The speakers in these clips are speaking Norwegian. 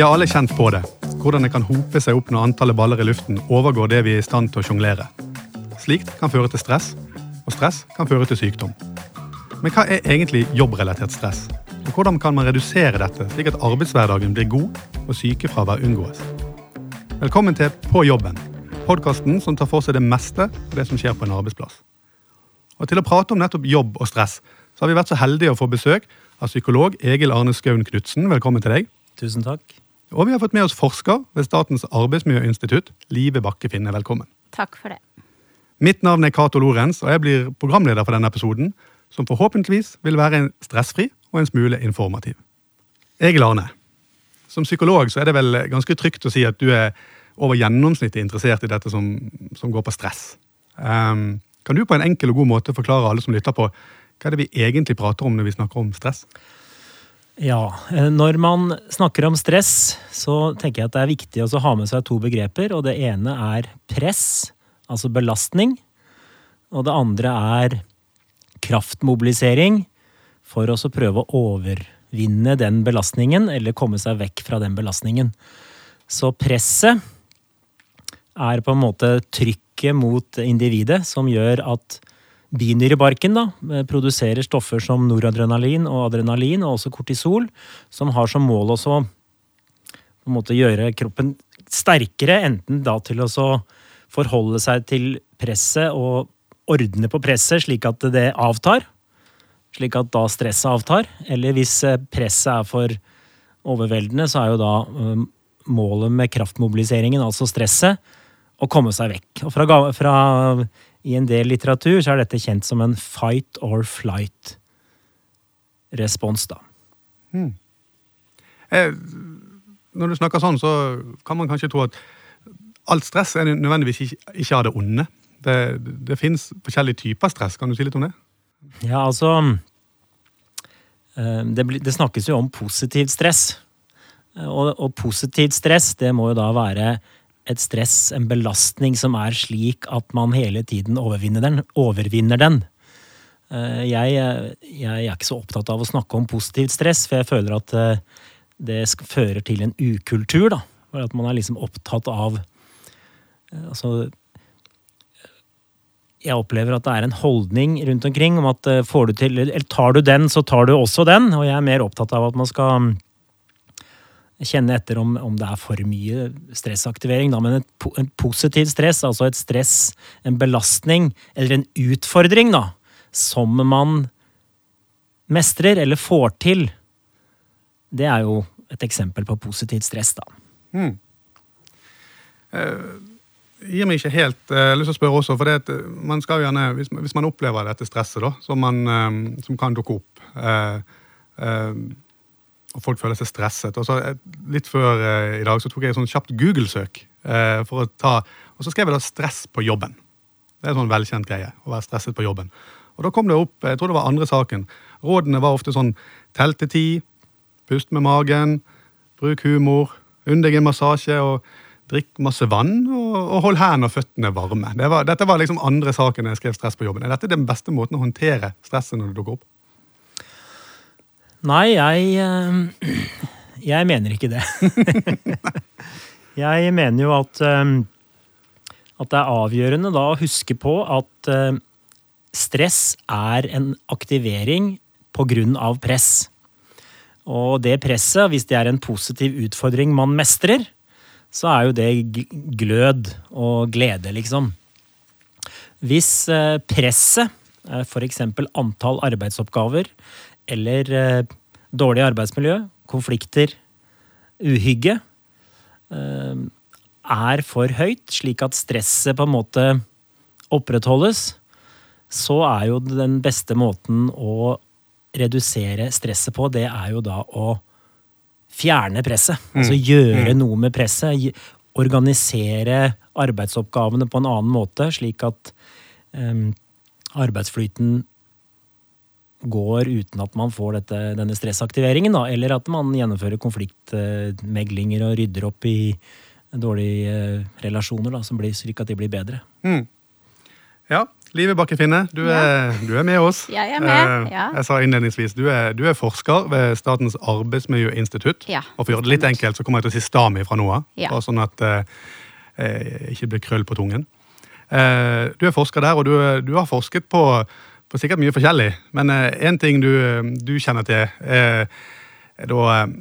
Vi har alle kjent på det. Hvordan det kan hope seg opp når antallet baller i luften overgår det vi er i stand til å sjonglere. Slikt kan føre til stress, og stress kan føre til sykdom. Men hva er egentlig jobbrelatert stress? Og hvordan kan man redusere dette, slik at arbeidshverdagen blir god og sykefravær unngås? Velkommen til På jobben, podkasten som tar for seg det meste av det som skjer på en arbeidsplass. Og Til å prate om nettopp jobb og stress, så har vi vært så heldige å få besøk av psykolog Egil Arne Skaun Knutsen. Velkommen til deg. Tusen takk. Og vi har fått med oss forsker ved Statens arbeidsmiljøinstitutt, Live Bakke Finne. Velkommen. Takk for det. Mitt navn er Cato Lorenz, og jeg blir programleder for denne episoden, som forhåpentligvis vil være en stressfri og en smule informativ. Egil Arne, som psykolog så er det vel ganske trygt å si at du er over gjennomsnittet interessert i dette som, som går på stress. Um, kan du på en enkel og god måte forklare alle som lytter på, hva er det vi egentlig prater om når vi snakker om stress? Ja, eh, når man snakker om stress, så tenker jeg at det er viktig å ha med seg to begreper. Og det ene er press, altså belastning. Og det andre er kraftmobilisering for å prøve å overvinne den belastningen, eller komme seg vekk fra den belastningen. Så presset er på en måte trykket mot individet som gjør at Binyrebarken da, eh, produserer stoffer som noradrenalin og adrenalin, og også kortisol, som har som mål å på en måte gjøre kroppen sterkere, enten da til å forholde seg til presset og ordne på presset slik at det avtar, slik at da stresset avtar, eller hvis eh, presset er for overveldende, så er jo da eh, målet med kraftmobiliseringen, altså stresset, å komme seg vekk. Og fra, fra i en del litteratur så er dette kjent som en fight or flight-respons, da. Hmm. Eh, når du snakker sånn, så kan man kanskje tro at alt stress er nødvendigvis ikke, ikke av det onde. Det, det fins forskjellige typer stress. Kan du si litt om det? Ja, altså eh, det, det snakkes jo om positivt stress. Eh, og, og positivt stress, det må jo da være et stress, en belastning som er slik at man hele tiden overvinner den. Overvinner den. Eh, jeg, jeg, er ikke så opptatt av å snakke om positivt stress, for jeg føler at eh, det fører til en ukultur. da. At man er liksom opptatt av eh, Altså Jeg opplever at det er en holdning rundt omkring om at får du til, eller tar du den, så tar du også den. Og jeg er mer opptatt av at man skal kjenne etter om, om, det er for mye stressaktivering. Da. Men et, en positiv stress, altså et stress, en belastning eller en utfordring da, som man mestrer eller får til, det er jo et eksempel på positivt stress, da. Hmm. Uh, gir meg ikke helt uh, lyst til å spørre også, for det, man skal gjerne, hvis, hvis, man opplever dette stresset da, som, man, um, som kan dukke opp uh, og folk føler seg stresset. Og så Litt før eh, i dag så tok jeg et sånn kjapt Google-søk. Eh, for å ta, Og så skrev jeg da 'stress på jobben'. Det er en sånn velkjent greie. å være stresset på jobben. Og Da kom det opp jeg tror det var andre saken. Rådene var ofte sånn tell til ti, pust med magen, bruk humor, unn deg en massasje og drikk masse vann, og, og hold hendene og føttene varme. Det var, dette var liksom andre saken jeg skrev stress på jobben. Er dette den beste måten å håndtere stresset når det dukker opp? Nei, jeg eh, Jeg mener ikke det. jeg mener jo at eh, at det er avgjørende da å huske på at eh, stress er en aktivering av press. Og det presset, hvis det er en positiv utfordring man mestrer, så er jo det glød og glede, liksom. Hvis presset, f.eks. antall arbeidsoppgaver, eller dårlig arbeidsmiljø, konflikter, uhygge, eh, er for høyt, slik at stresset på en måte opprettholdes, så er jo den beste måten å redusere stresset på, det er jo da å fjerne presset. Mm. Altså gjøre mm. noe med presset. Organisere arbeidsoppgavene på en annen måte, slik at um, arbeidsflyten går uten at man får dette, denne stressaktiveringen, da, eller at man gjennomfører konfliktmeglinger og rydder opp i dårlige eh, relasjoner, da, som blir, slik at de blir bedre. Mm. Ja, Live Bakke Finne, du er, du er med oss. Jeg er med, ja. Jeg sa innledningsvis, du er, du er forsker ved Statens arbeidsmiljøinstitutt. Ja, og for å gjøre det litt enkelt, så kommer jeg til å si STAMI fra nå av. Ja. Sånn at eh, eh, ikke blir krøll på tungen. Eh, du er forsker der, og du, du har forsket på, på sikkert mye forskjellig. Men én ting du, du kjenner til, er, er da eh,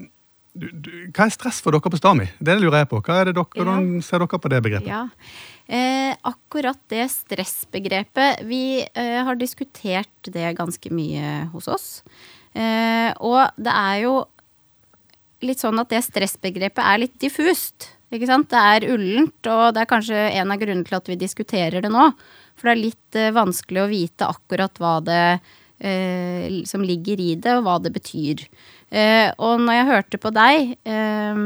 du, du, Hva er stress for dere på STAMI? Det lurer jeg på. Hva er det dere, Hvordan ser dere på det begrepet? Ja. Eh, akkurat det stressbegrepet Vi eh, har diskutert det ganske mye hos oss. Eh, og det er jo litt sånn at det stressbegrepet er litt diffust. Ikke sant? Det er ullent, og det er kanskje en av grunnene til at vi diskuterer det nå. For det er litt eh, vanskelig å vite akkurat hva det eh, som ligger i det, og hva det betyr. Eh, og når jeg hørte på deg eh,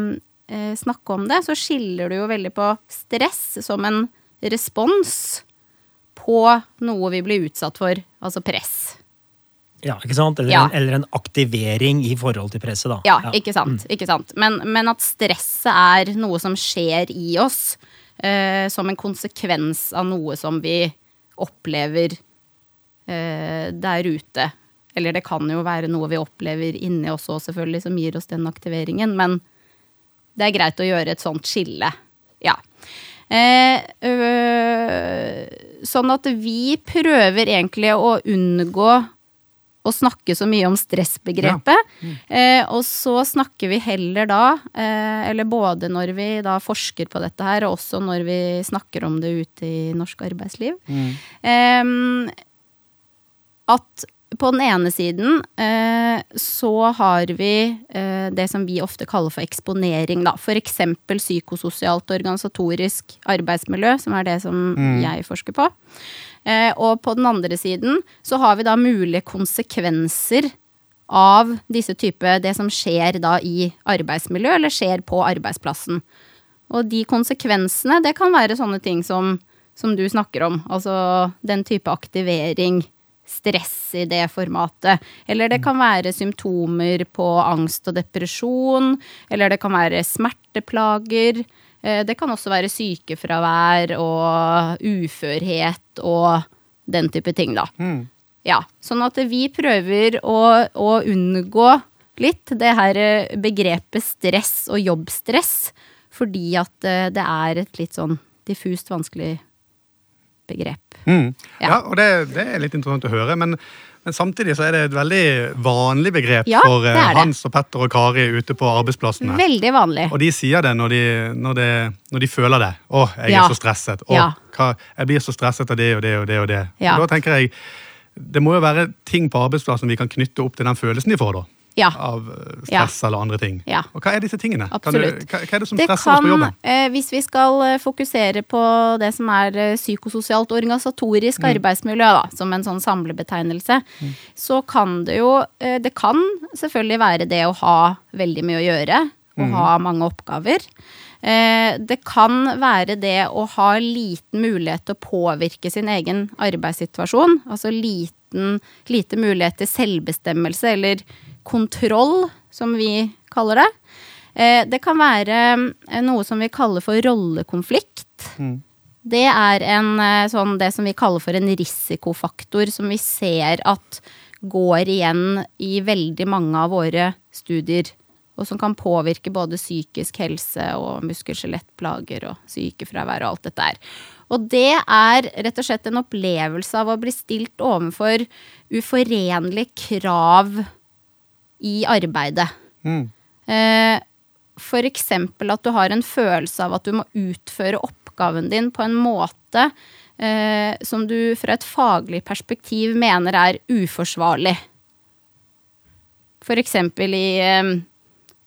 eh, snakke om det, så skiller du jo veldig på stress som en respons på noe vi blir utsatt for, altså press. Ja, ikke sant? Eller, Ja. En, eller en aktivering i forhold til presset, da. Ja, ikke sant. Ikke sant? Men, men at stresset er noe som skjer i oss, eh, som en konsekvens av noe som vi opplever eh, der ute. Eller det kan jo være noe vi opplever inni oss òg, selvfølgelig, som gir oss den aktiveringen. Men det er greit å gjøre et sånt skille. Ja. Eh, øh, sånn at vi prøver egentlig å unngå å snakke så mye om stressbegrepet. Eh, og så snakker vi heller da, eh, eller både når vi da forsker på dette her, og også når vi snakker om det ute i norsk arbeidsliv, eh, at på den ene siden eh, så har vi eh, det som vi ofte kaller for eksponering, da. For eksempel psykososialt organisatorisk arbeidsmiljø, som er det som jeg forsker på. Eh, og på den andre siden så har vi da mulige konsekvenser av disse type Det som skjer da i arbeidsmiljø, eller skjer på arbeidsplassen. Og de konsekvensene, det kan være sånne ting som, som du snakker om. Altså den type aktivering, stress i det formatet. Eller det kan være symptomer på angst og depresjon. Eller det kan være smerteplager. Eh, Det kan også være sykefravær og uførhet og den type ting, da. Ja, sånn at vi prøver å, å unngå litt det her eh, begrepet stress og jobbstress, fordi at eh, det er et litt sånn diffust vanskelig begrep. Mm. Ja. Ja. og det, det er litt interessant å høre, men, men samtidig så er det et veldig vanlig begrep Ja, for eh, det det. Hans og Petter og Kari ute på arbeidsplassene. Veldig vanlig. Og de sier det når de, når de, når de føler det. 'Å, jeg Ja. er så stresset'. Å, Ja. hva, 'Jeg blir så stresset av det og det og det'. og det. Ja. Og da tenker jeg, Det må jo være ting på arbeidsplassen vi kan knytte opp til den følelsen de får. da. Ja. Av stress stress eller andre ting. Ja. Og hva er disse tingene? Kan Absolutt. Du, hva, hva er det som Det stresser oss på jobben? eh, hvis vi skal eh, fokusere på det som er eh, psykososialt organisatorisk Mm. arbeidsmiljø, da, som en sånn samlebetegnelse, så kan det jo eh, Det kan selvfølgelig være det å ha veldig mye å gjøre, og Mm. ha mange oppgaver. Eh, Det kan være det å ha liten mulighet til å påvirke sin egen arbeidssituasjon. Altså liten, lite mulighet til selvbestemmelse eller kontroll, som vi kaller det. Eh, Det kan være eh, noe som vi kaller for rollekonflikt. Det er en, eh, sånn, det som vi kaller for en risikofaktor, som vi ser at går igjen i veldig mange av våre studier. Og som kan påvirke både psykisk helse og muskel-skjelettplager og sykefravær og alt dette her. Og det er rett og slett en opplevelse av å bli stilt overfor uforenlige krav i arbeidet. Mm. Eh, For eksempel at du har en følelse av at du må utføre oppgaven din på en måte eh, som du fra et faglig perspektiv mener er uforsvarlig. For eksempel i, eh,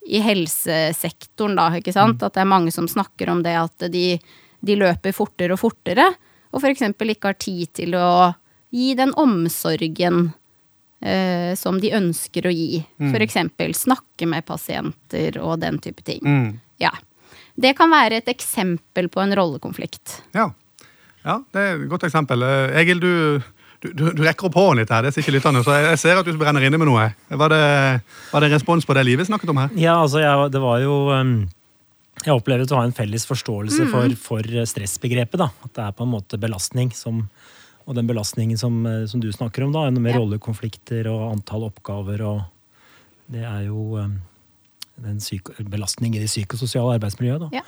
i helsesektoren, da, ikke sant. At det er mange som snakker om det at de, de løper fortere og fortere, og for eksempel ikke har tid til å gi den omsorgen eh, som de ønsker å gi. For eksempel snakke med pasienter og den type ting. Mm. Ja. Det kan være et eksempel på en rollekonflikt. Ja. ja, det er et godt eksempel. Eh, Egil, du, du, du, du rekker opp hånden litt her, det ser ikke annet, så jeg, jeg ser at du brenner inne med noe. Var det, var det respons på det Live snakket om her? Ja, altså, jeg, det var jo um, Jeg opplever å ha en felles forståelse Mm. for, for stressbegrepet. da, At det er på en måte belastning som og den belastningen som, eh, som du snakker om, da, med Ja. rollekonflikter og antall oppgaver og Det er jo eh, den belastning i det psykososiale arbeidsmiljøet. Da. Ja.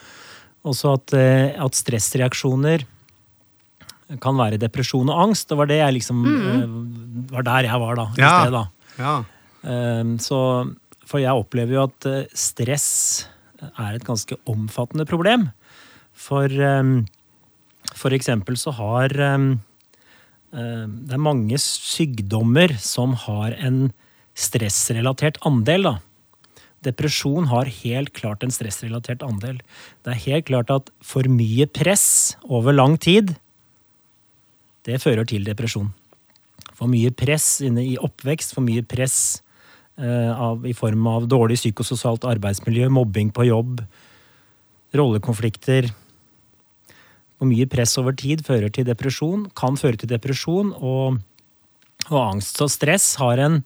Også at, eh, at stressreaksjoner kan være depresjon og angst. Det var det jeg liksom eh, var der jeg var da. Ja. sted, da. Ja. Ehm, Så, for jeg opplever jo at stress er et ganske omfattende problem. For, um, for eksempel så har ehm, Det er mange sykdommer som har en stressrelatert andel, da. Depresjon har helt klart en stressrelatert andel. Det er helt klart at for mye press over lang tid, det fører til depresjon. For mye press inne i oppvekst, for mye press eh, av, i form av dårlig psykososialt arbeidsmiljø, mobbing på jobb, rollekonflikter. For mye press over tid fører til depresjon, kan føre til depresjon og, og angst. og stress har en,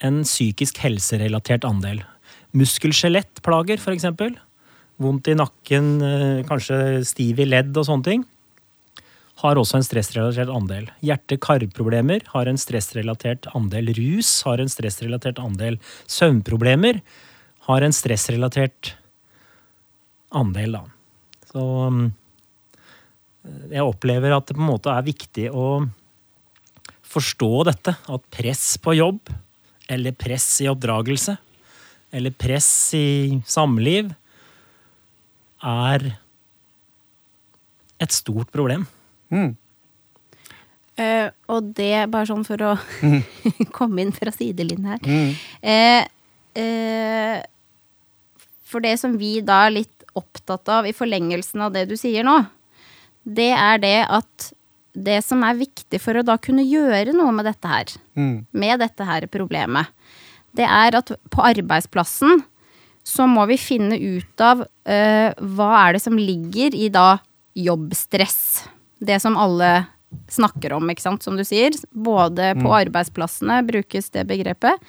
en psykisk helserelatert andel. Muskel-skjelettplager, eksempel. Vondt i nakken, eh, kanskje stiv i ledd og sånne ting har også en stressrelatert andel. Hjerte-karproblemer har en stressrelatert andel. Rus har en stressrelatert andel. Søvnproblemer har en stressrelatert andel, da. Så um, jeg opplever at det på en måte er viktig å forstå dette. At press på jobb, eller press i oppdragelse, eller press i samliv, er et stort problem. Mm. Uh, og det, bare sånn for å komme inn fra sidelinjen her Mm. uh, uh, For det som vi da er litt opptatt av i forlengelsen av det du sier nå, det er det at det som er viktig for å da kunne gjøre noe med dette her, Mm. med dette her problemet, det er at på arbeidsplassen så må vi finne ut av eh, hva er det som ligger i da jobbstress. Det som alle snakker om, ikke sant, som du sier. Både på arbeidsplassene brukes det begrepet,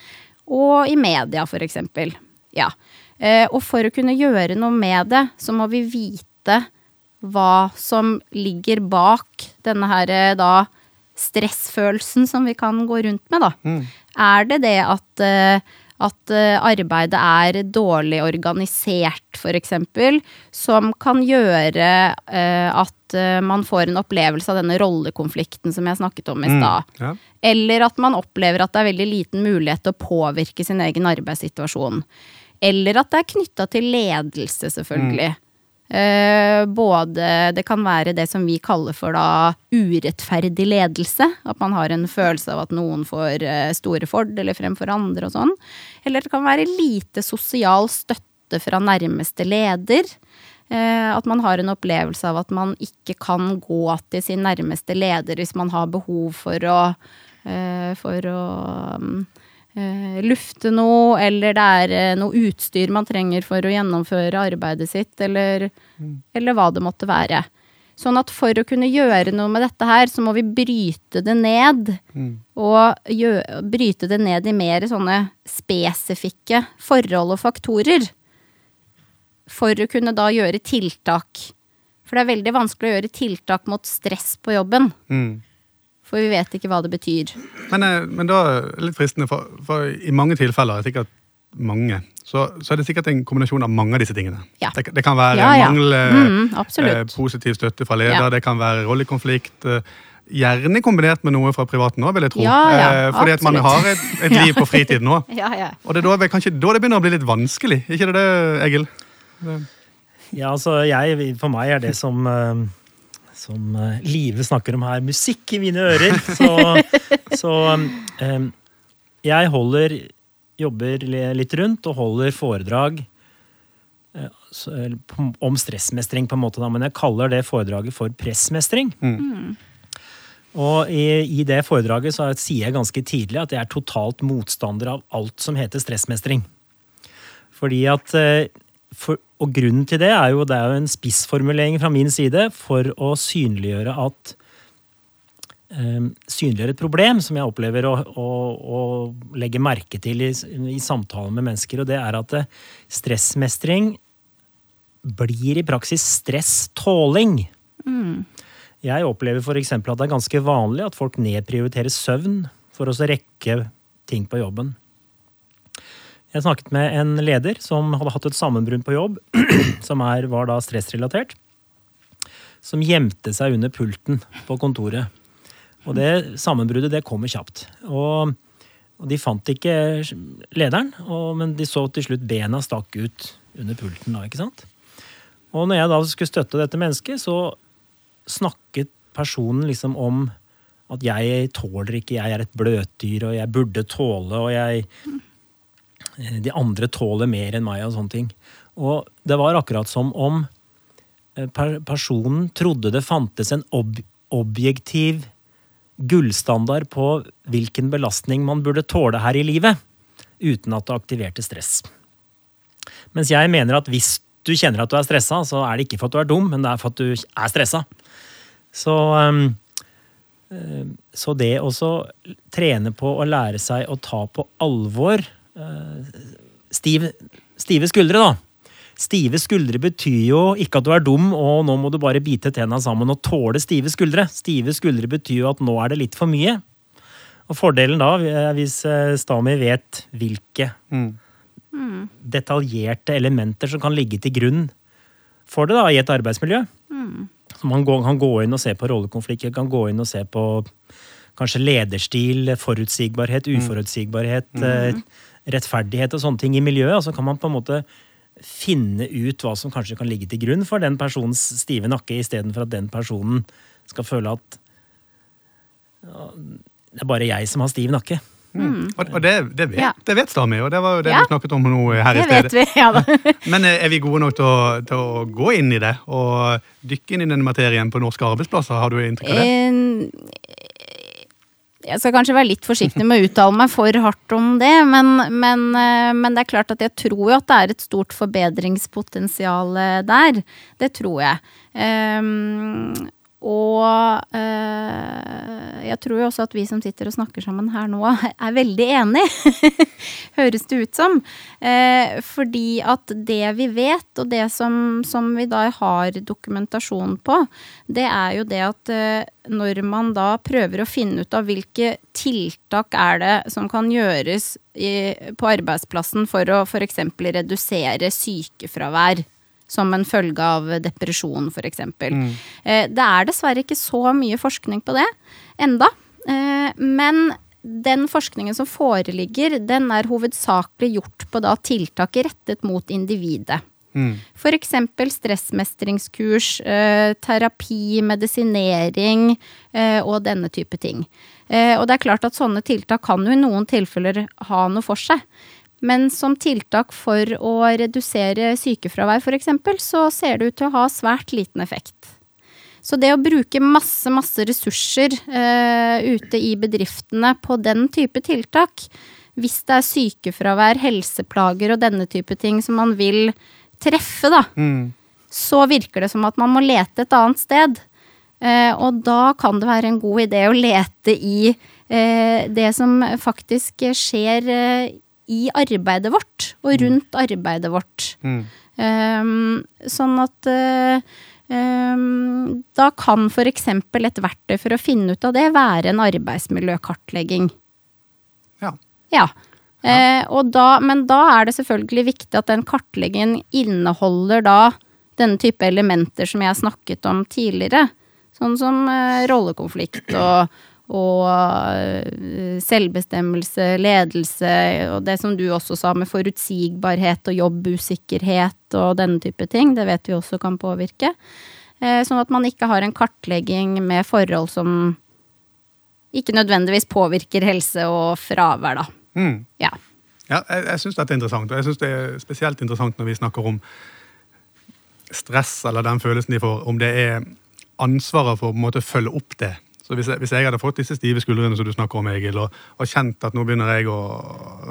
og i media, for eksempel. Ja. Uh, og for å kunne gjøre noe med det, så må vi vite hva som ligger bak denne her da stressfølelsen som vi kan gå rundt med, da. Er det det at, eh, at eh, arbeidet er dårlig organisert, f.eks., som kan gjøre eh, at man får en opplevelse av denne rollekonflikten som jeg snakket om i stad? Ja. Eller at man opplever at det er veldig liten mulighet til å påvirke sin egen arbeidssituasjon. Eller at det er knytta til ledelse, selvfølgelig. Eh, både Det kan være det som vi kaller for da urettferdig ledelse. At man har en følelse av at noen får eh, store fordeler fremfor andre og sånn. Eller det kan være lite sosial støtte fra nærmeste leder. Eh, at man har en opplevelse av at man ikke kan gå til sin nærmeste leder hvis man har behov for å, eh, for å mm, eh, lufte noe, eller det er eh, noe utstyr man trenger for å gjennomføre arbeidet sitt, eller, eller hva det måtte være. Sånn at for å kunne gjøre noe med dette her, så må vi bryte det ned. Og gjø bryte det ned i mer sånne spesifikke forhold og faktorer. For å kunne da gjøre tiltak. For det er veldig vanskelig å gjøre tiltak mot stress på jobben. Mm. For vi vet ikke hva det betyr. Men, eh, men da er det litt fristende, for, for i mange tilfeller, sikkert mange, så, så er det sikkert en kombinasjon av mange av disse tingene. Ja. Det, det kan være Ja, ja. mangel, Mm, eh, positiv støtte fra leder, Ja. det kan være rollekonflikt. eh, Gjerne kombinert med noe fra privaten òg, vil jeg tro. Ja, ja, Eh, fordi at man har et, et liv på fritiden òg. Ja, ja. Og det er da, kanskje da det begynner å bli litt vanskelig. Ikke det det, Egil? Ja, altså jeg, For meg er det som eh, som eh, Live snakker om her, musikk i mine ører. Så, så eh, jeg holder Jobber litt rundt og holder foredrag eh, om stressmestring, på en måte, da, men jeg kaller det foredraget for pressmestring. Og i, i det foredraget så sier jeg ganske tidlig at jeg er totalt motstander av alt som heter stressmestring. Fordi at for, Og grunnen til det er jo det er jo en spissformulering fra min side for å synliggjøre at eh, Synliggjøre et problem som jeg opplever å, å, å legge merke til i, i samtaler med mennesker, og det er at eh, stressmestring blir i praksis stresståling. Jeg opplever f.eks. at det er ganske vanlig at folk nedprioriterer søvn for å rekke ting på jobben. Jeg snakket med en leder som hadde hatt et sammenbrudd på jobb, som er, var da stressrelatert. Som gjemte seg under pulten på kontoret. Og det sammenbruddet det kommer kjapt. Og, og de fant ikke lederen, og, men de så til slutt bena stakk ut under pulten. da, ikke sant? Og når jeg da skulle støtte dette mennesket, så snakket personen liksom om at jeg tåler ikke, jeg er et bløtdyr, og jeg burde tåle, og jeg de andre tåler mer enn meg og sånne ting. Og det var akkurat som om eh, personen trodde det fantes en ob objektiv gullstandard på hvilken belastning man burde tåle her i livet, uten at det aktiverte stress. Mens jeg mener at hvis du kjenner at du er stressa, så er det ikke for at du er dum, men det er for at du er stressa. Så, um, så det å trene på å lære seg å ta på alvor Eh, stiv, stive skuldre, da. Stive skuldre betyr jo ikke at du er dum og nå må du bare bite tenna sammen og tåle stive skuldre. Stive skuldre betyr jo at nå er det litt for mye. Og fordelen da, hvis eh, Stami vet hvilke mm. detaljerte elementer som kan ligge til grunn for det da, i et arbeidsmiljø. Mm. Så man kan gå inn og se på rollekonflikter, kan gå inn og se på kanskje lederstil, forutsigbarhet, mm. uforutsigbarhet. Mm rettferdighet og sånne ting i miljøet. Og så kan man på en måte finne ut hva som kanskje kan ligge til grunn for den personens stive nakke, istedenfor at den personen skal føle at ja, det er bare jeg som har stiv nakke. Mm. Og, det, det, vet, ja. det vet Stami, og det var jo det ja. du snakket om nå her i stedet. Vi, ja Men eh, er vi gode nok til å, til å, gå inn i det og dykke inn i den materien på norske arbeidsplasser? Har du inntrykk av det? Jeg skal kanskje være litt forsiktig med å uttale meg for hardt om det, men, men, eh, men, det er klart at jeg tror jo at det er et stort forbedringspotensial der. Det tror jeg. Um, og eh, jeg tror jo også at vi som sitter og snakker sammen her nå, er veldig enige, høres det ut som. Eh, fordi at det vi vet, og det som, som, vi da har dokumentasjon på, det er jo det at eh, når man da prøver å finne ut av hvilke tiltak er det som kan gjøres i, på arbeidsplassen for å f.eks. redusere sykefravær som en følge av depresjon, f.eks. Mm. Eh, det er dessverre ikke så mye forskning på det enda. Eh, men den forskningen som foreligger, den er hovedsakelig gjort på da tiltak rettet mot individet. Mm. F.eks. stressmestringskurs, eh, terapi, medisinering og denne type ting. Og det er klart at sånne tiltak kan jo i noen tilfeller ha noe for seg. Men som tiltak for å redusere sykefravær f.eks., så ser det ut til å ha svært liten effekt. Så det å bruke masse, masse ressurser uh, ute i bedriftene på den type tiltak, hvis det er sykefravær, helseplager og denne type ting som man vil treffe, da, mm. så virker det som at man må lete et annet sted. Uh, og da kan det være en god idé å lete i uh, det som faktisk skjer i arbeidet vårt, og mm. rundt arbeidet vårt. Mm. Um, sånn at uh, um, da kan f.eks. et verktøy for å finne ut av det være en arbeidsmiljøkartlegging. Ja. ja. Uh, da, men da er det selvfølgelig viktig at den kartleggingen inneholder da denne type elementer som jeg har snakket om tidligere. Sånn som uh, rollekonflikt og og eh, selvbestemmelse, ledelse, og det som du også sa med forutsigbarhet og jobbusikkerhet og denne type ting, det vet vi også kan påvirke. Eh, sånn at man ikke har en kartlegging med forhold som ikke nødvendigvis påvirker helse og fravær, da. Mm. Ja. ja. jeg, jeg syns dette er interessant, og jeg syns det er spesielt interessant når vi snakker om stress, eller den følelsen de får, om det er ansvaret for å følge opp det så hvis jeg, hvis jeg, hadde fått disse stive skuldrene som du snakker om, Egil, og, og kjent at nå begynner jeg å,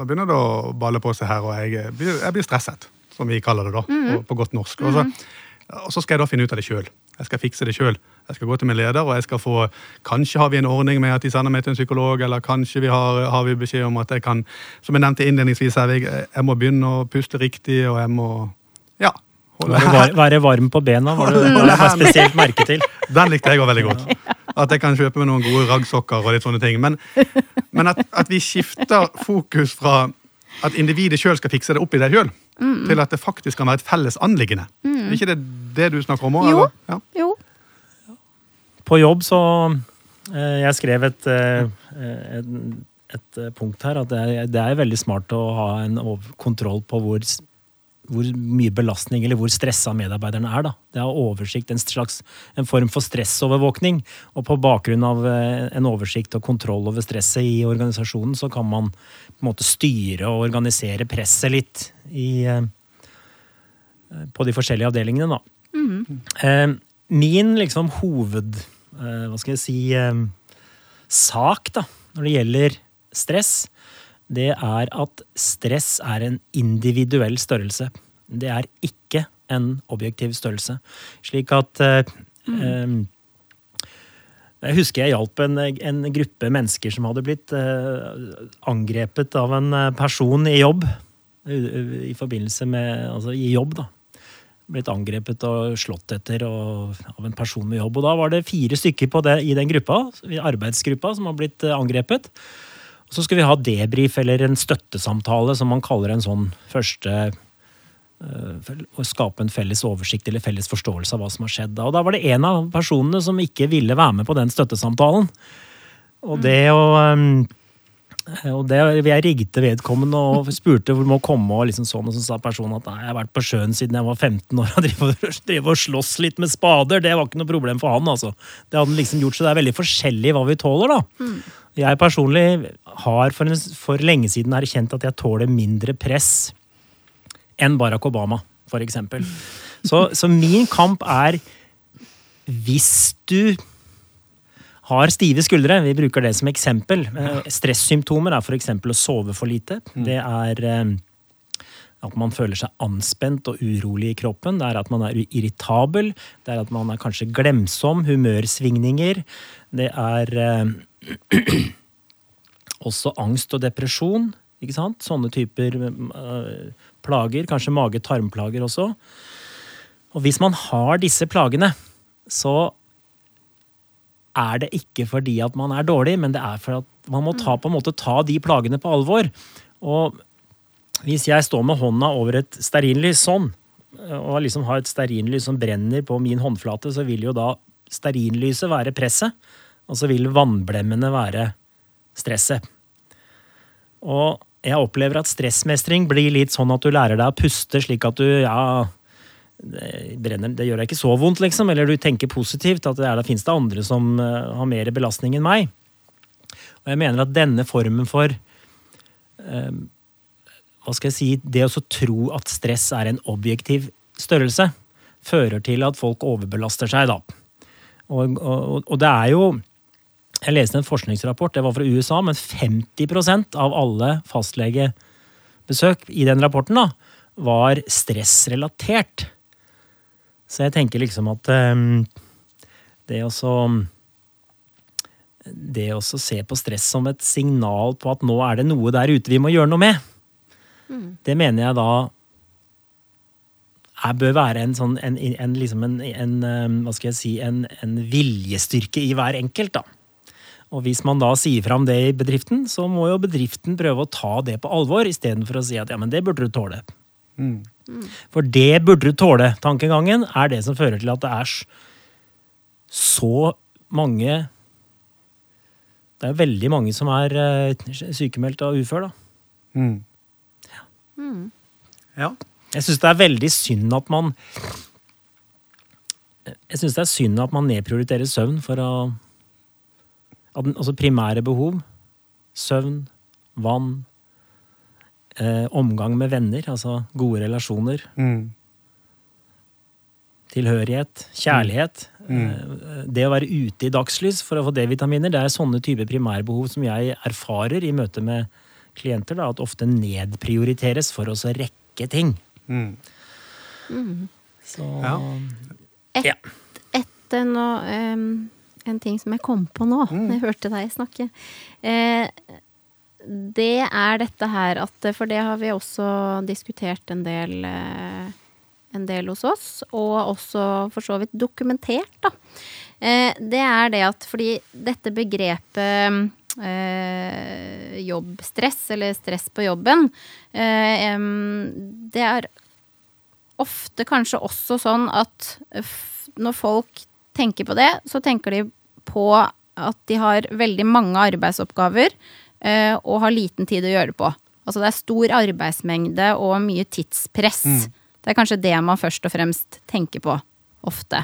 begynner det å balle på seg her, og jeg, jeg, blir stresset, som vi kaller det da, mm -hmm. på, på, godt norsk. Og så, mhm. og så, skal jeg da finne ut av det sjøl. Jeg skal fikse det sjøl. Jeg skal gå til min leder, og jeg skal få Kanskje har vi en ordning med at de sender meg til en psykolog, eller kanskje vi har, har vi beskjed om at jeg kan Som jeg nevnte innledningsvis, jeg, jeg må begynne å puste riktig, og jeg må Ja, Være, var, varm på bena var det var det spesielt merke til. Den likte jeg òg veldig godt. At jeg kan kjøpe med noen gode raggsokker og litt sånne ting. Men, men at, at vi skifter fokus fra at individet sjøl skal fikse det opp i det sjøl, til at det faktisk kan være et felles anliggende. Er ikke det det du snakker om òg? Jo. Ja. Jo. På jobb så eh, Jeg skrev et, eh, et, et punkt her at det er, det er veldig smart å ha en kontroll på hvor, hvor mye belastning eller hvor stressa medarbeiderne er. da. Det er oversikt, en slags en form for stressovervåkning. Og på bakgrunn av eh, en oversikt og kontroll over stresset i organisasjonen, så kan man på en måte styre og organisere presset litt i, eh, på de forskjellige avdelingene, da. Mm. min liksom hoved Hva skal jeg si sak da, når det gjelder stress, det er at stress er en individuell størrelse. Det er ikke en objektiv størrelse. Slik at eh, eh, Jeg husker jeg hjalp en, en gruppe mennesker som hadde blitt eh, angrepet av en eh, person i jobb. I, i forbindelse med Altså i jobb, da blitt angrepet og slått etter og, av en person med jobb. Og da var det fire stykker på det, i den gruppa, i arbeidsgruppa som har blitt eh, angrepet. Og så skulle vi ha debrief eller en støttesamtale, som man kaller en sånn første eh, Å skape en felles oversikt eller felles forståelse av hva som har skjedd. da. Og da var det en av personene som ikke ville være med på den støttesamtalen. Og det å ehm, og det, Jeg ringte vedkommende og spurte hvor må komme, og liksom sånn, og så sa personen at nei, jeg har vært på sjøen siden jeg var 15 år og driver og slåss litt med spader. Det var ikke noe problem for han. altså. Det hadde han liksom gjort, Så det er veldig forskjellig hva vi tåler. da. Jeg personlig har for, en, for lenge siden erkjent at jeg tåler mindre press enn Barack Obama, for eksempel. Så, så min kamp er hvis du har stive skuldre, vi bruker det som eksempel. Eh, Stressymptomer er f.eks. å sove for lite. Det er eh, at man føler seg anspent og urolig i kroppen. Det er at man er irritabel. Det er at man er kanskje glemsom. Humørsvingninger. Det er eh, også angst og depresjon. Ikke sant? Sånne typer eh, plager. Kanskje mage-tarmplager også. Og hvis man har disse plagene, så er det ikke fordi at man er dårlig, men det er for at man må ta, på en måte, ta de plagene på alvor. Og hvis jeg står med hånda over et stearinlys sånn, og liksom har et stearinlys som brenner på min håndflate, så vil jo da stearinlyset være presset, og så vil vannblemmene være stresset. Og jeg opplever at stressmestring blir litt sånn at du lærer deg å puste slik at du, ja det, brenner, det gjør deg ikke så vondt, liksom. Eller du tenker positivt, at det, er, da finnes det andre som eh, har mer belastning enn meg. Og jeg mener at denne formen for um, Hva skal jeg si Det å tro at stress er en objektiv størrelse, fører til at folk overbelaster seg, da. Og, og, og det er jo Jeg leste en forskningsrapport, det var fra USA, men 50% av alle fastlegebesøk i den rapporten da, var stressrelatert. Så jeg tenker liksom at um, det å så Det å se på stress som et signal på at nå er det noe der ute vi må gjøre noe med, det mener jeg da jeg bør være en sånn en, en, liksom en, en um, Hva skal jeg si en, en viljestyrke i hver enkelt, da. Og hvis man da sier fram det i bedriften, så må jo bedriften prøve å ta det på alvor, istedenfor å si at ja, men det burde du tåle. For det burde du tåle, tankegangen, er det som fører til at det er så mange Det er veldig mange som er eh, sykemeldt og ufør, da. Ja. Jeg syns det er veldig synd at man Jeg syns det er synd at man nedprioriterer søvn for å at Altså primære behov. Søvn, vann, eh, omgang med venner, altså gode relasjoner. Mm. Tilhørighet, kjærlighet. Eh, Det å være ute i dagslys for å få D-vitaminer, det er sånne typer primærbehov som jeg erfarer i møte med klienter, da, at ofte nedprioriteres for å rekke ting. Mm. Så Ja. Et etter nå, um En ting som jeg kom på nå, når jeg hørte deg snakke. Eh, det er dette her at For det har vi også diskutert en del, eh, en del hos oss, og også for så vidt dokumentert, da. Eh, det er det at fordi dette begrepet eh, jobbstress, eller stress på jobben, eh, det er ofte kanskje også sånn at når folk tenker på det, så tenker de på at de har veldig mange arbeidsoppgaver eh, og har liten tid å gjøre det på. Altså det er stor arbeidsmengde og mye tidspress. Det er kanskje det man først og fremst tenker på ofte.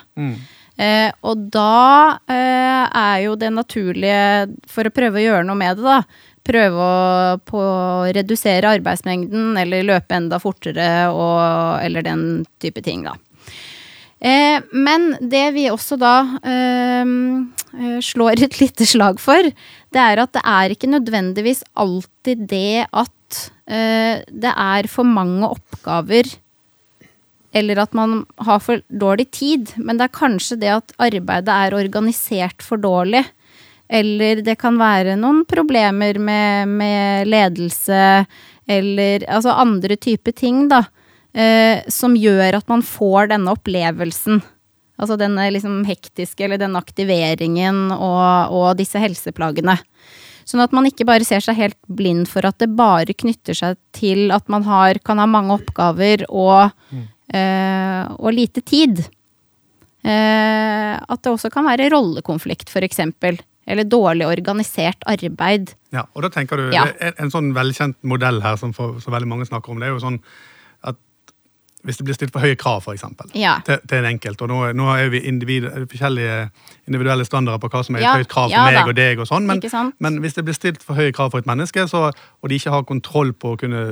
Eh, og da eh, er jo det naturlige, for å prøve å gjøre noe med det, da, prøve å på, redusere arbeidsmengden eller løpe enda fortere og, eller den type ting, da. Eh, men det vi også da eh, eh, slår et lite slag for, det er at det er ikke nødvendigvis alltid det at eh, det er for mange oppgaver eller at man har for dårlig tid, men det er kanskje det at arbeidet er organisert for dårlig. Eller det kan være noen problemer med, med ledelse, eller altså andre typer ting, da. Eh, som gjør at man får denne opplevelsen. Altså denne liksom hektiske, eller den aktiveringen og, og disse helseplagene. Sånn at man ikke bare ser seg helt blind for at det bare knytter seg til at man har, kan ha mange oppgaver og, eh, og lite tid. Eh, at det også kan være rollekonflikt, eksempel. Eller dårlig organisert arbeid. Ja, og da tenker du, Ja. en, en sånn velkjent modell her som for, så veldig mange snakker om, det er jo sånn hvis det blir stilt for høye krav, eksempel, Ja. til, til en enkelt, og nå, nå er vi individ, forskjellige individuelle standarder på hva som er et Ja, høyt krav for ja meg da. og deg og sånn, men, men hvis det blir stilt for høye krav for et menneske, så, og de ikke har kontroll på å kunne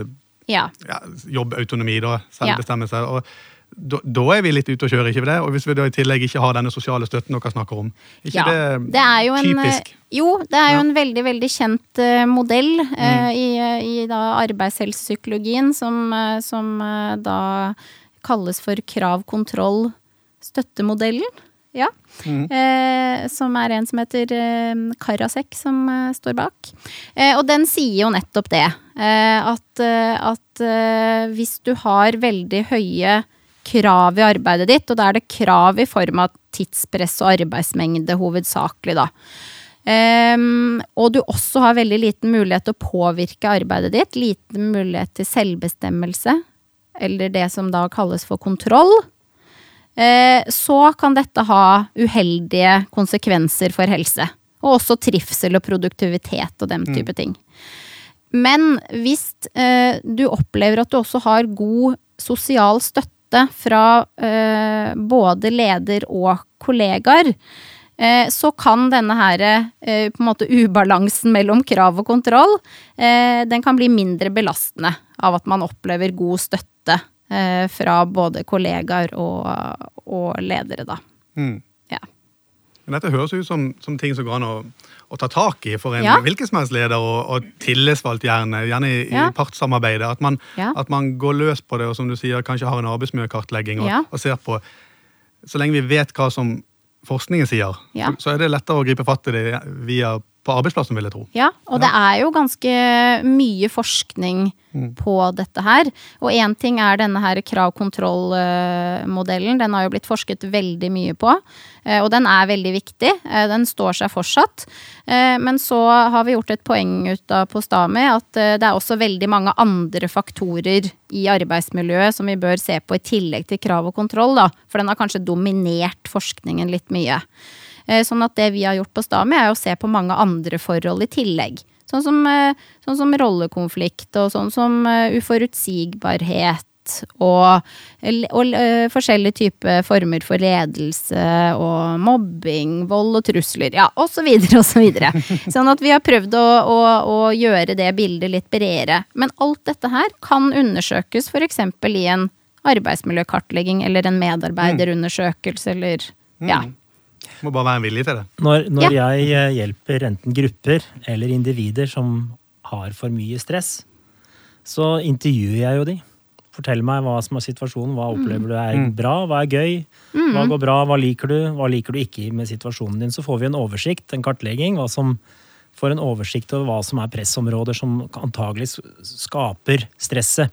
Ja. ja, jobbeautonomi, da, selvbestemmelse, og da, da er vi litt ute og kjører, ikke det? Og hvis vi da i tillegg ikke har denne sosiale støtten dere snakker om, ikke Ja, det, det en, typisk? eh, Jo, det er jo Ja. en veldig, veldig kjent uh, modell eh, i, i da arbeidshelsepsykologien, som, uh, som eh, da kalles for krav-kontroll-støttemodellen. Ja. Eh, som er en som heter eh, Karasek, som eh, står bak. Eh, og den sier jo nettopp det. Eh, at eh, at eh, hvis du har veldig høye krav i arbeidet ditt, og da er det krav i form av tidspress og arbeidsmengde hovedsakelig, da. Um, og du også har veldig liten mulighet til å påvirke arbeidet ditt, liten mulighet til selvbestemmelse, eller det som da kalles for kontroll, eh, så kan dette ha uheldige konsekvenser for helse. Og også trivsel og produktivitet og den type ting. Men hvis eh, du opplever at du også har god sosial støtte fra eh, både leder og kollegaer, eh, så kan denne her, eh, på en måte ubalansen mellom krav og kontroll, eh, den kan bli mindre belastende av at man opplever god støtte eh, fra både kollegaer og, og ledere, da. Mm. Men dette høres ut som, som ting som går an å, å ta tak i for en Ja. hvilken som helst leder, og, og tillitsvalgt gjerne, gjerne i, Ja. i partssamarbeidet. At man, Ja. at man går løs på det, og som du sier, kanskje har en arbeidsmiljøkartlegging, og, og ser på Så lenge vi vet hva som forskningen sier, så, så er det lettere å gripe fatt i det via på arbeidsplassen, vil jeg tro. Ja, og det er jo ganske mye forskning på dette her. Og én ting er denne her krav-kontroll-modellen. Den har jo blitt forsket veldig mye på. eh, Og den er veldig viktig. Eh, Den står seg fortsatt. Eh, Men så har vi gjort et poeng ut av på Stami at det er også veldig mange andre faktorer i arbeidsmiljøet som vi bør se på i tillegg til krav og kontroll, da. For den har kanskje dominert forskningen litt mye. Eh, Sånn at det vi har gjort på Stami, er å se på mange andre forhold i tillegg. Sånn som, eh, sånn som rollekonflikt, og sånn som eh, uforutsigbarhet. Og, og forskjellige typer former for ledelse og mobbing, vold og trusler. Ja, osv. osv. Så sånn at vi har prøvd å, å, å gjøre det bildet litt bredere. Men alt dette her kan undersøkes f.eks. i en arbeidsmiljøkartlegging eller en medarbeiderundersøkelse eller ja. Må bare være villig til det. Når, når jeg eh, hjelper enten grupper eller individer som har for mye stress, så intervjuer jeg jo de. Fortell meg hva som er situasjonen, hva opplever du er bra, hva er gøy, hva går bra, hva liker du, hva liker du ikke med situasjonen din. Så får vi en oversikt, en kartlegging, hva som får en oversikt over hva som er pressområder som antagelig skaper stresset.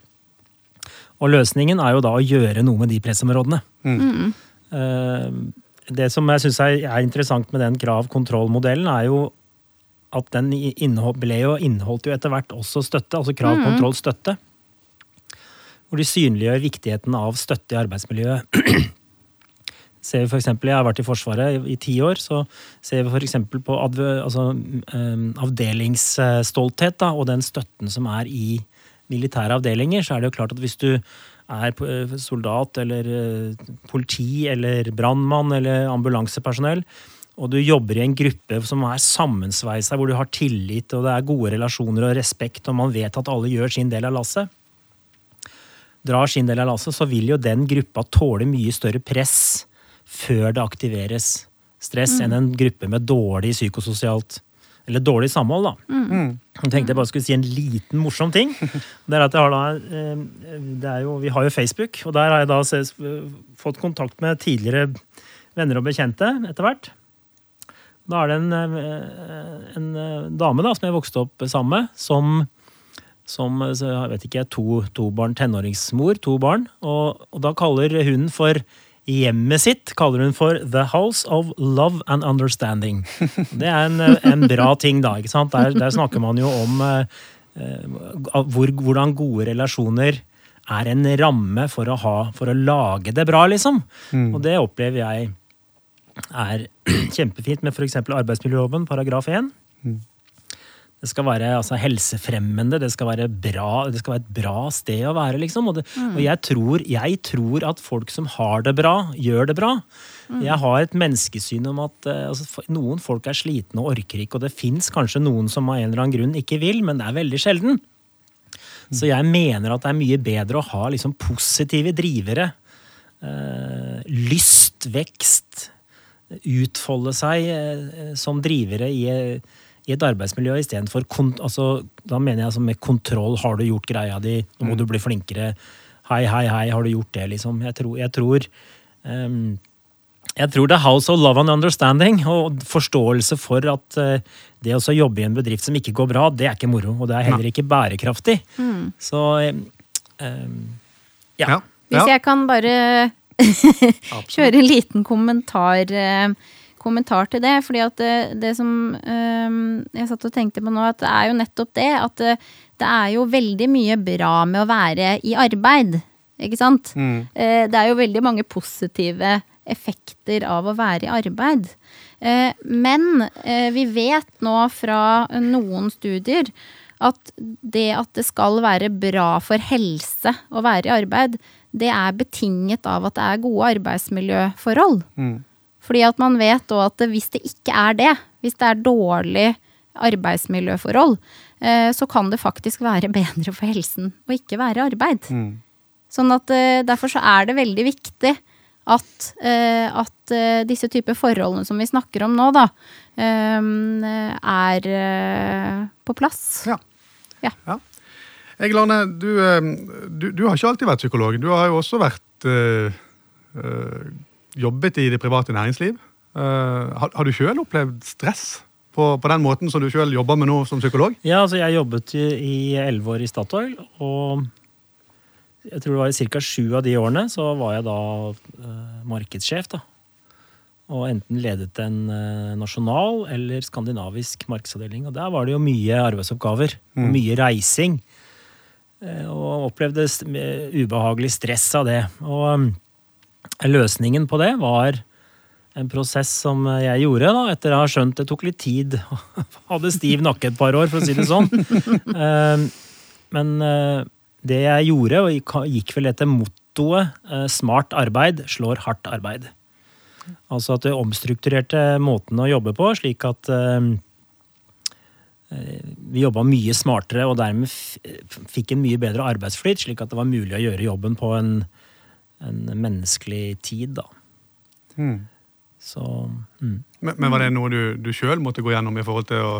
Og løsningen er jo da å gjøre noe med de pressområdene. Eh, Det som jeg syns er, er interessant med den krav-kontroll-modellen, er jo at den i- innehold, ble jo inneholdt jo etter hvert også støtte, altså krav-kontroll-støtte. Hvor de synliggjør viktigheten av støtte i arbeidsmiljøet. ser vi for eksempel, Jeg har vært i Forsvaret i, ti år, så ser vi f.eks. på adv, altså, um, avdelingsstolthet da, og den støtten som er i militære avdelinger. Så er det jo klart at hvis du er eh, soldat eller eh, politi eller brannmann eller ambulansepersonell, og du jobber i en gruppe som er sammensveisa, hvor du har tillit og det er gode relasjoner og respekt, og man vet at alle gjør sin del av lasset, drar sin del av lasset, så vil jo den gruppa tåle mye større press før det aktiveres stress enn en gruppe med dårlig psykososialt eller dårlig samhold. da. Jeg tenkte jeg bare skulle si en liten morsom ting. Det er at jeg har da, eh, det er jo, Vi har jo Facebook, og der har jeg da ses, fått kontakt med tidligere venner og bekjente etter hvert. Da er det en, eh, en eh, dame da, som jeg vokste opp sammen med, som som jeg vet ikke, to, to barn, tenåringsmor, to barn. Og, og da kaller hun for hjemmet sitt kaller hun for The House of Love and Understanding. Det er en, en bra ting, da. ikke sant? Der, der snakker man jo om eh, eh, hvor, hvordan gode relasjoner er en ramme for å, ha, for å lage det bra, liksom. Og det opplever jeg er kjempefint med f.eks. arbeidsmiljøloven, paragraf 1. Det skal være altså, helsefremmende, det skal være bra, det skal være et bra sted å være, liksom. Og, det, og jeg, tror, jeg tror at folk som har det bra, gjør det bra. Jeg har et menneskesyn om at eh, altså, noen folk er slitne og orker ikke, og det fins kanskje noen som av en eller annen grunn ikke vil, men det er veldig sjelden. Så jeg mener at det er mye bedre å ha liksom positive drivere. Eh, lyst, vekst, utfolde seg eh, som drivere i, i et arbeidsmiljø istedenfor altså, Da mener jeg altså med kontroll. Har du gjort greia di? Nå må du bli flinkere. Hei, hei, hei, har du gjort det, liksom? Jeg tror, jeg tror um, jeg tror det er house of love and understanding og forståelse for at uh, det å jobbe i en bedrift som ikke går bra, det er ikke moro. Og det er heller ikke bærekraftig. Så eh, ehm, ja. Ja. Hvis jeg kan bare kjøre en liten kommentar, eh, kommentar til det. fordi at det, det som eh, jeg satt og tenkte på nå, at det er jo nettopp det. At det, det er jo veldig mye bra med å være i arbeid. Ikke sant? Mm. det er jo veldig mange positive effekter av å være i arbeid. Eh, men eh, vi vet nå fra noen studier at det at det skal være bra for helse å være i arbeid, det er betinget av at det er gode arbeidsmiljøforhold. Fordi at man vet òg at hvis det ikke er det, hvis det er dårlig arbeidsmiljøforhold, eh, så kan det faktisk være bedre for helsen å ikke være i arbeid. Sånn at eh, derfor så er det veldig viktig at, eh, at disse typer forholdene som vi snakker om nå, da, eh, er på plass. Ja. Ja. Ja. Egil Arne, du, eh, du, du har ikke alltid vært psykolog. Du har jo også vært øh, eh, jobbet i det private næringsliv. Eh, har, har du sjøl opplevd stress på, på den måten som du sjøl jobber med nå som psykolog? Ja, altså jeg jobbet i elleve år i Statoil, og jeg tror det var i ca. sju av de årene så var jeg da eh, markedssjef. da. Og enten ledet en eh, nasjonal eller skandinavisk markedsavdeling. Og der var det jo mye arbeidsoppgaver. Og mye reising. Eh, og opplevde st- ubehagelig stress av det. Og eh, løsningen på det var en prosess som jeg gjorde, da, etter å ha skjønt det tok litt tid. Hadde stiv nakke et par år, for å si det sånn. Eh, Men eh, det jeg gjorde, og gikk- vel etter mottoet eh, 'smart arbeid slår hardt arbeid'. Altså at det omstrukturerte måten å jobbe på, slik at vi jobba mye smartere og dermed fikk en mye bedre arbeidsflyt, slik at det var mulig å gjøre jobben på en, en menneskelig tid, da. Så mm. Men, men var det noe du, du sjøl måtte gå gjennom i forhold til å,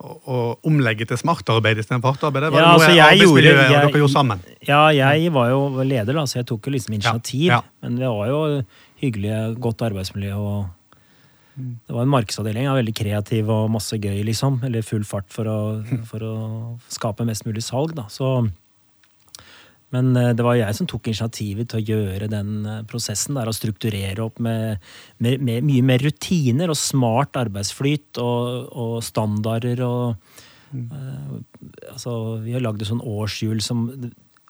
å, å omlegge til smartarbeid istedenfor hardt arbeid? Var Ja, noe altså, gjorde- jeg- dere gjorde sammen? Ja, jeg var jo leder, da, så jeg tok jo liksom initiativ. Ja, ja. Men det var jo hyggelig, godt arbeidsmiljø. og Det var en markedsavdeling, ja, veldig kreativ og masse gøy, liksom. Eller full fart for å, for å skape mest mulig salg, da. Så, Men eh, det var jeg som tok initiativet til å gjøre den eh, prosessen. der, Å strukturere opp med, med, med mye mer rutiner og smart arbeidsflyt og, og standarder. og mm. uh, altså, Vi har lagd et sånn årshjul som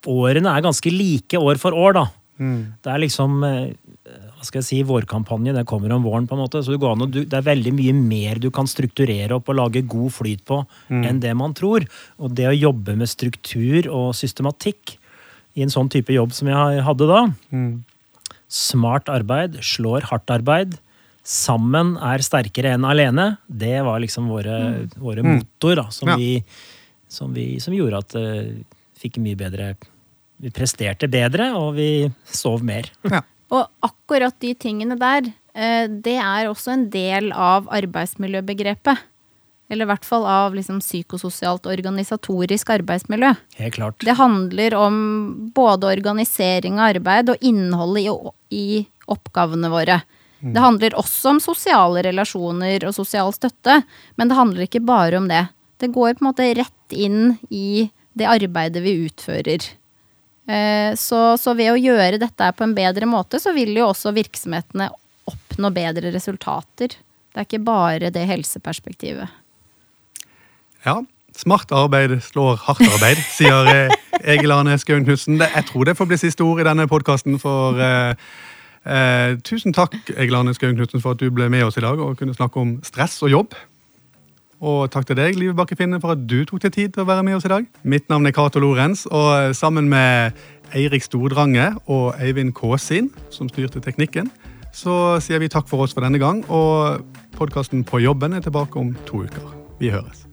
Årene er ganske like år for år, da. Mm. Det er liksom hva skal jeg si, vårkampanje. Det kommer om våren, på en måte. Så an, det, er veldig mye mer du kan strukturere opp og lage god flyt på mm. enn det man tror. Og det å jobbe med struktur og systematikk i en sånn type jobb som jeg hadde da. Mm. Smart arbeid slår hardt arbeid. Sammen er sterkere enn alene. Det var liksom våre, mm. våre mm. motor da, som, ja. vi, som, vi, som, gjorde at vi uh, fikk mye bedre Vi presterte bedre, og vi sov mer. Ja. Og akkurat de tingene der, uh, det er også en del av arbeidsmiljøbegrepet. Eller i hvert fall av liksom psykososialt organisatorisk arbeidsmiljø. Helt klart. Det handler om både organisering av arbeid og innholdet i, i oppgavene våre. Mm. Det handler også om sosiale relasjoner og sosial støtte, men det handler ikke bare om det. Det går på en måte rett inn i det arbeidet vi utfører. Eh, så, så ved å gjøre dette på en bedre måte, så vil jo også virksomhetene oppnå bedre resultater. Det er ikke bare det helseperspektivet. Ja, smart arbeid slår hardt arbeid, sier eh, Egil Arne Skaun Knutsen. Jeg tror det får bli siste ord i denne podkasten, for eh, eh, tusen takk, Egil Arne Skaun Knutsen, for at du ble med oss i dag og kunne snakke om stress og jobb. Og takk til deg, Live Bakke Finne, for at du tok deg tid til å være med oss i dag. Mitt navn er Cato Lorenz, og sammen med Eirik Stordrange og Eivind Kåsin, som styrte teknikken, så sier vi takk for oss for denne gang. Og podkasten På jobben er tilbake om to uker. Vi høres.